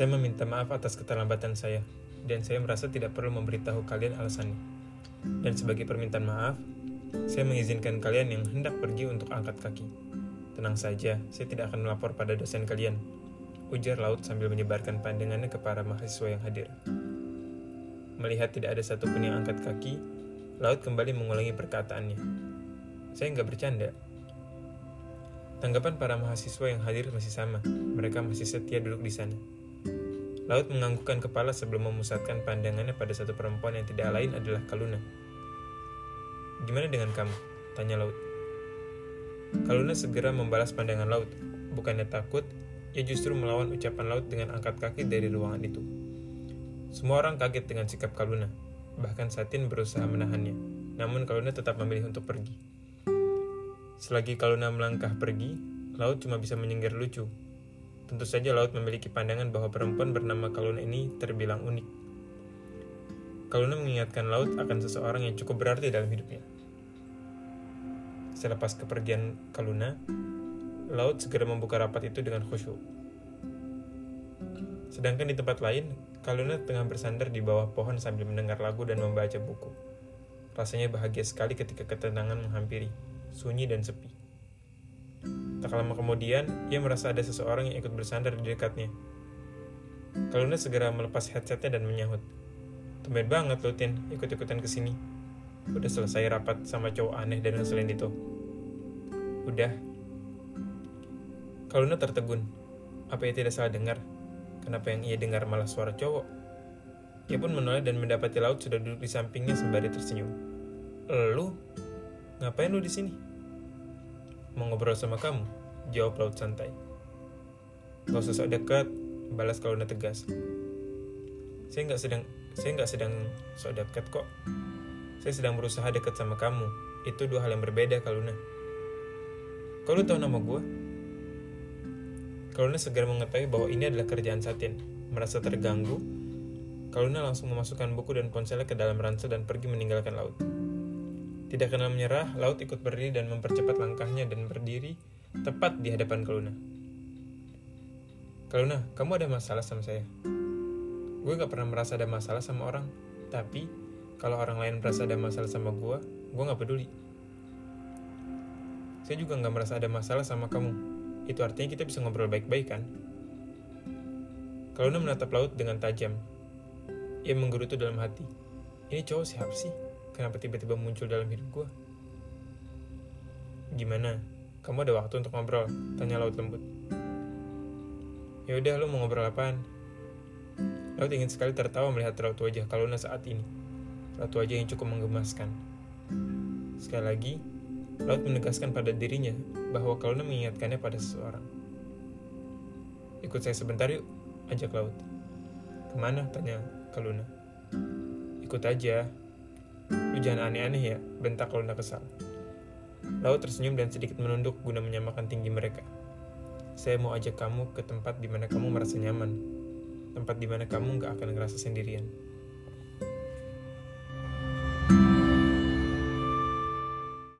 Saya meminta maaf atas keterlambatan saya, dan saya merasa tidak perlu memberitahu kalian alasannya. Dan sebagai permintaan maaf, saya mengizinkan kalian yang hendak pergi untuk angkat kaki. Tenang saja, saya tidak akan melapor pada dosen kalian. Ujar Laut sambil menyebarkan pandangannya ke para mahasiswa yang hadir. Melihat tidak ada satupun yang angkat kaki, Laut kembali mengulangi perkataannya. Saya nggak bercanda. Tanggapan para mahasiswa yang hadir masih sama. Mereka masih setia duduk di sana. Laut menganggukkan kepala sebelum memusatkan pandangannya pada satu perempuan yang tidak lain adalah Kaluna. Gimana dengan kamu? Tanya Laut. Kaluna segera membalas pandangan Laut. Bukannya takut, ia justru melawan ucapan Laut dengan angkat kaki dari ruangan itu. Semua orang kaget dengan sikap Kaluna. Bahkan Satin berusaha menahannya. Namun Kaluna tetap memilih untuk pergi. Selagi Kaluna melangkah pergi, Laut cuma bisa menyinggir lucu Tentu saja Laut memiliki pandangan bahwa perempuan bernama Kaluna ini terbilang unik. Kaluna mengingatkan Laut akan seseorang yang cukup berarti dalam hidupnya. Selepas kepergian Kaluna, Laut segera membuka rapat itu dengan khusyuk. Sedangkan di tempat lain, Kaluna tengah bersandar di bawah pohon sambil mendengar lagu dan membaca buku. Rasanya bahagia sekali ketika ketenangan menghampiri, sunyi dan sepi. Tak lama kemudian, ia merasa ada seseorang yang ikut bersandar di dekatnya. Kaluna segera melepas headsetnya dan menyahut. Tumben banget lo, Tin, ikut-ikutan ke sini. Udah selesai rapat sama cowok aneh dan ngeselin itu. Udah. Kaluna tertegun. Apa ia tidak salah dengar? Kenapa yang ia dengar malah suara cowok? Ia pun menoleh dan mendapati Laut sudah duduk di sampingnya sembari tersenyum. Lu? Ngapain lu di sini? Mau ngobrol sama kamu? Jawab Laut santai. Gak usah sok dekat, balas kalau udah tegas. Saya nggak sedang saya nggak sedang sok dekat kok. Saya sedang berusaha dekat sama kamu. Itu dua hal yang berbeda, Kaluna. Kau lu tahu nama gue? Kaluna segera mengetahui bahwa ini adalah kerjaan Satin. Merasa terganggu, Kaluna langsung memasukkan buku dan ponselnya ke dalam ransel dan pergi meninggalkan laut. Tidak kenal menyerah, Laut ikut berdiri dan mempercepat langkahnya dan berdiri tepat di hadapan Kaluna. Kaluna, kamu ada masalah sama saya? Gue gak pernah merasa ada masalah sama orang, tapi kalau orang lain merasa ada masalah sama gue, gue gak peduli. Saya juga gak merasa ada masalah sama kamu. Itu artinya kita bisa ngobrol baik-baik kan? Kaluna menatap laut dengan tajam. Ia menggerutu dalam hati. Ini cowok siapa sih? Kenapa tiba-tiba muncul dalam hidup gue? Gimana? Kamu ada waktu untuk ngobrol? Tanya Laut lembut. Ya udah, lu mau ngobrol apaan? Laut ingin sekali tertawa melihat raut wajah Kaluna saat ini. Raut wajah yang cukup menggemaskan. Sekali lagi, Laut menegaskan pada dirinya bahwa Kaluna mengingatkannya pada seseorang. Ikut saya sebentar yuk, ajak Laut. Ke mana? Tanya Kaluna. Ikut aja, Lu jangan aneh-aneh ya, bentak Luna kesal. Laut tersenyum dan sedikit menunduk guna menyamakan tinggi mereka. Saya mau ajak kamu ke tempat di mana kamu merasa nyaman. Tempat di mana kamu gak akan ngerasa sendirian.